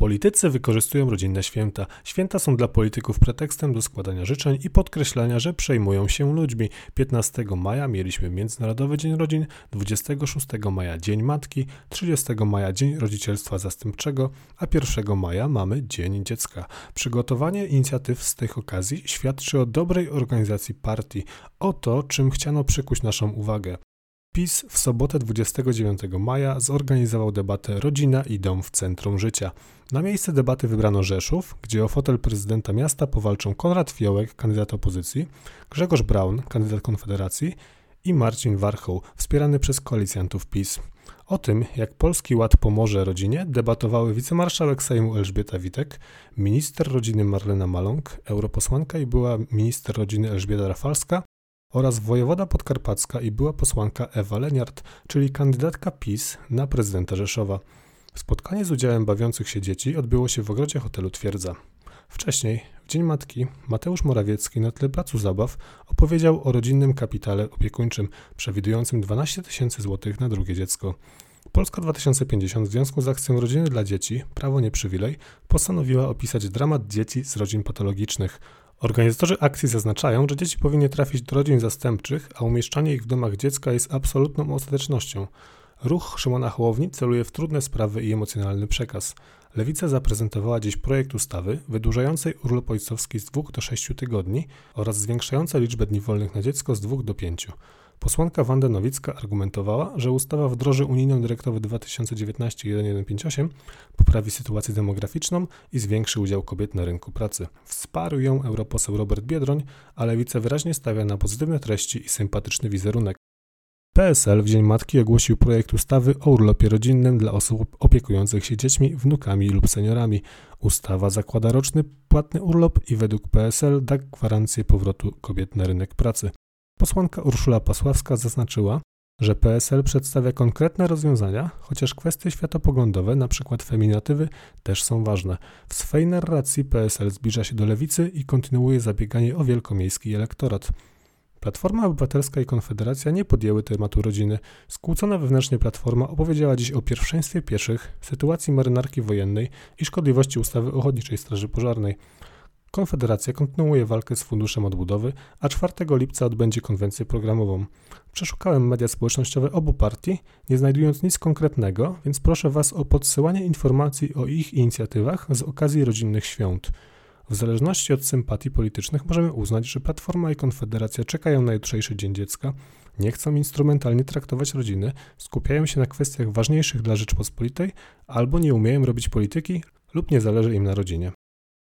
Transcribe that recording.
Politycy wykorzystują rodzinne święta. Święta są dla polityków pretekstem do składania życzeń i podkreślania, że przejmują się ludźmi. 15 maja mieliśmy Międzynarodowy Dzień Rodzin, 26 maja Dzień Matki, 30 maja Dzień Rodzicielstwa Zastępczego, a 1 maja mamy Dzień Dziecka. Przygotowanie inicjatyw z tych okazji świadczy o dobrej organizacji partii, o to, czym chciano przykuć naszą uwagę. PiS w sobotę 29 maja zorganizował debatę Rodzina i dom w centrum życia. Na miejsce debaty wybrano Rzeszów, gdzie o fotel prezydenta miasta powalczą Konrad Fiołek, kandydat opozycji, Grzegorz Braun, kandydat Konfederacji i Marcin Warchoł, wspierany przez koalicjantów PiS. O tym, jak Polski Ład pomoże rodzinie, debatowały wicemarszałek Sejmu Elżbieta Witek, minister rodziny Marlena Maląg, europosłanka i była minister rodziny Elżbieta Rafalska oraz wojewoda podkarpacka i była posłanka Ewa Leniart, czyli kandydatka PiS na prezydenta Rzeszowa. Spotkanie z udziałem bawiących się dzieci odbyło się w ogrodzie hotelu Twierdza. Wcześniej, w Dzień Matki, Mateusz Morawiecki na tle placu zabaw opowiedział o rodzinnym kapitale opiekuńczym przewidującym 12 tysięcy złotych na drugie dziecko. Polska 2050 w związku z akcją Rodziny dla Dzieci, Prawo nie przywilej, postanowiła opisać dramat dzieci z rodzin patologicznych. Organizatorzy akcji zaznaczają, że dzieci powinny trafić do rodzin zastępczych, a umieszczanie ich w domach dziecka jest absolutną ostatecznością. Ruch Szymona Hołowni celuje w trudne sprawy i emocjonalny przekaz. Lewica zaprezentowała dziś projekt ustawy wydłużającej urlop ojcowski z 2 do 6 tygodni oraz zwiększającej liczbę dni wolnych na dziecko z 2 do 5. Posłanka Wanda Nowicka argumentowała, że ustawa wdroży unijną dyrektywę 2019-1158, poprawi sytuację demograficzną i zwiększy udział kobiet na rynku pracy. Wsparł ją europoseł Robert Biedroń, a lewica wyraźnie stawia na pozytywne treści i sympatyczny wizerunek. PSL w Dzień Matki ogłosił projekt ustawy o urlopie rodzinnym dla osób opiekujących się dziećmi, wnukami lub seniorami. Ustawa zakłada roczny płatny urlop i według PSL da gwarancję powrotu kobiet na rynek pracy. Posłanka Urszula Pasławska zaznaczyła, że PSL przedstawia konkretne rozwiązania, chociaż kwestie światopoglądowe, np. feminatywy, też są ważne. W swej narracji PSL zbliża się do lewicy i kontynuuje zabieganie o wielkomiejski elektorat. Platforma Obywatelska i Konfederacja nie podjęły tematu rodziny. Skłócona wewnętrznie Platforma opowiedziała dziś o pierwszeństwie pieszych, sytuacji marynarki wojennej i szkodliwości ustawy Ochotniczej Straży Pożarnej. Konfederacja kontynuuje walkę z Funduszem Odbudowy, a 4 lipca odbędzie konwencję programową. Przeszukałem media społecznościowe obu partii, nie znajdując nic konkretnego, więc proszę Was o podsyłanie informacji o ich inicjatywach z okazji rodzinnych świąt. W zależności od sympatii politycznych możemy uznać, że Platforma i Konfederacja czekają na jutrzejszy Dzień Dziecka, nie chcą instrumentalnie traktować rodziny, skupiają się na kwestiach ważniejszych dla Rzeczpospolitej albo nie umieją robić polityki lub nie zależy im na rodzinie.